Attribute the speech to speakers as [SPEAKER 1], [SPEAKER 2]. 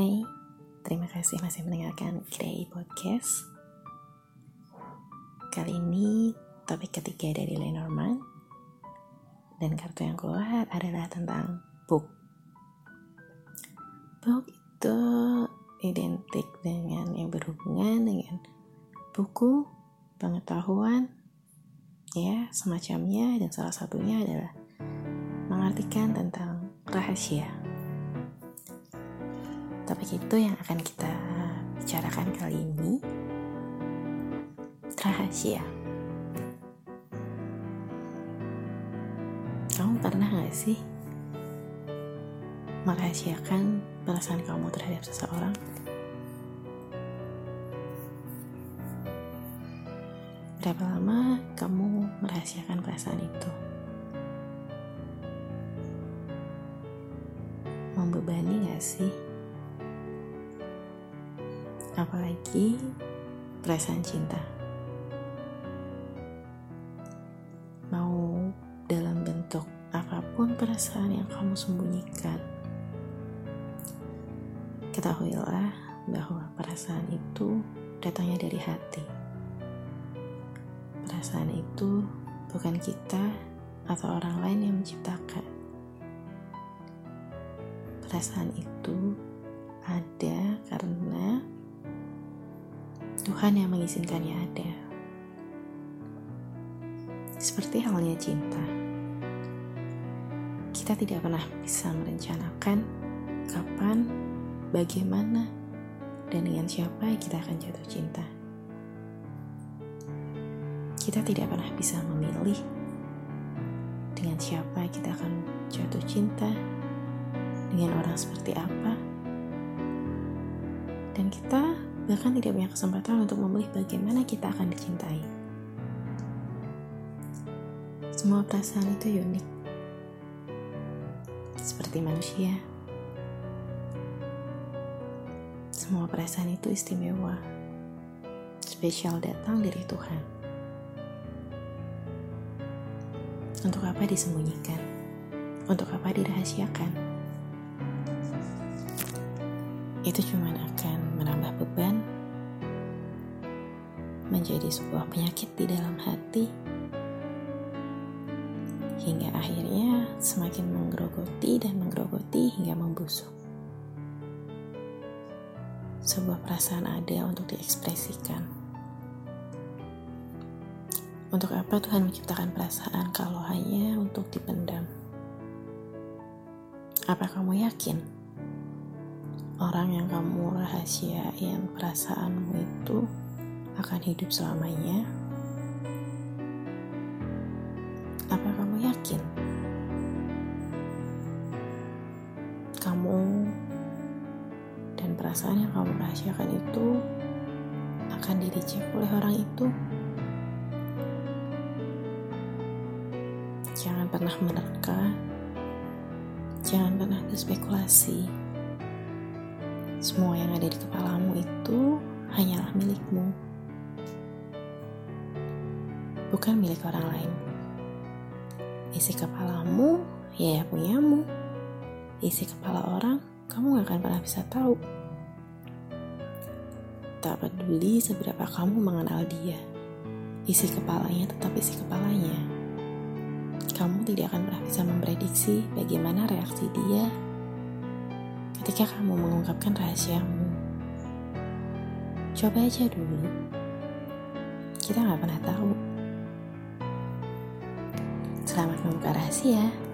[SPEAKER 1] Hai, terima kasih masih mendengarkan Grey Podcast. Kali ini topik ketiga dari Lenormand dan kartu yang keluar adalah tentang book. Book itu identik dengan yang berhubungan dengan buku, pengetahuan, ya semacamnya dan salah satunya adalah mengartikan tentang rahasia. Topik itu yang akan kita bicarakan kali ini. Rahasia. Kamu pernah gak sih merahasiakan perasaan kamu terhadap seseorang? Berapa lama kamu merahasiakan perasaan itu? Membebani gak sih? Apalagi perasaan cinta. Mau dalam bentuk apa pun perasaan yang kamu sembunyikan. Ketahuilah bahwa perasaan itu datangnya dari hati perasaan itu bukan kita atau orang lain yang menciptakan. Perasaan itu ada karena Tuhan yang mengizinkannya ada. Seperti halnya cinta. Kita tidak pernah bisa merencanakan kapan, bagaimana, dan dengan siapa kita akan jatuh cinta kita tidak pernah bisa memilih dengan siapa kita akan jatuh cinta, dengan orang seperti apa, dan kita bahkan tidak punya kesempatan untuk memilih bagaimana kita akan dicintai. Semua perasaan itu unik, seperti manusia. Semua perasaan itu istimewa, spesial datang dari Tuhan. Untuk apa disembunyikan? Untuk apa dirahasiakan? Itu cuma akan menambah beban, menjadi sebuah penyakit di dalam hati, hingga akhirnya semakin menggerogoti dan menggerogoti hingga membusuk. Sebuah perasaan ada untuk diekspresikan untuk apa Tuhan menciptakan perasaan kalau hanya untuk dipendam? Apa kamu yakin orang yang kamu rahasiain perasaanmu itu akan hidup selamanya? Apa kamu yakin kamu dan perasaan yang kamu rahasiakan itu akan direject oleh orang itu? Jangan pernah menerka, jangan pernah berspekulasi. Semua yang ada di kepalamu itu hanyalah milikmu, bukan milik orang lain. Isi kepalamu, ya, ya punyamu. Isi kepala orang, kamu gak akan pernah bisa tahu. Tak peduli seberapa kamu mengenal dia, isi kepalanya tetap isi kepalanya kamu tidak akan pernah bisa memprediksi bagaimana reaksi dia ketika kamu mengungkapkan rahasiamu. Coba aja dulu. Kita nggak pernah tahu. Selamat membuka rahasia.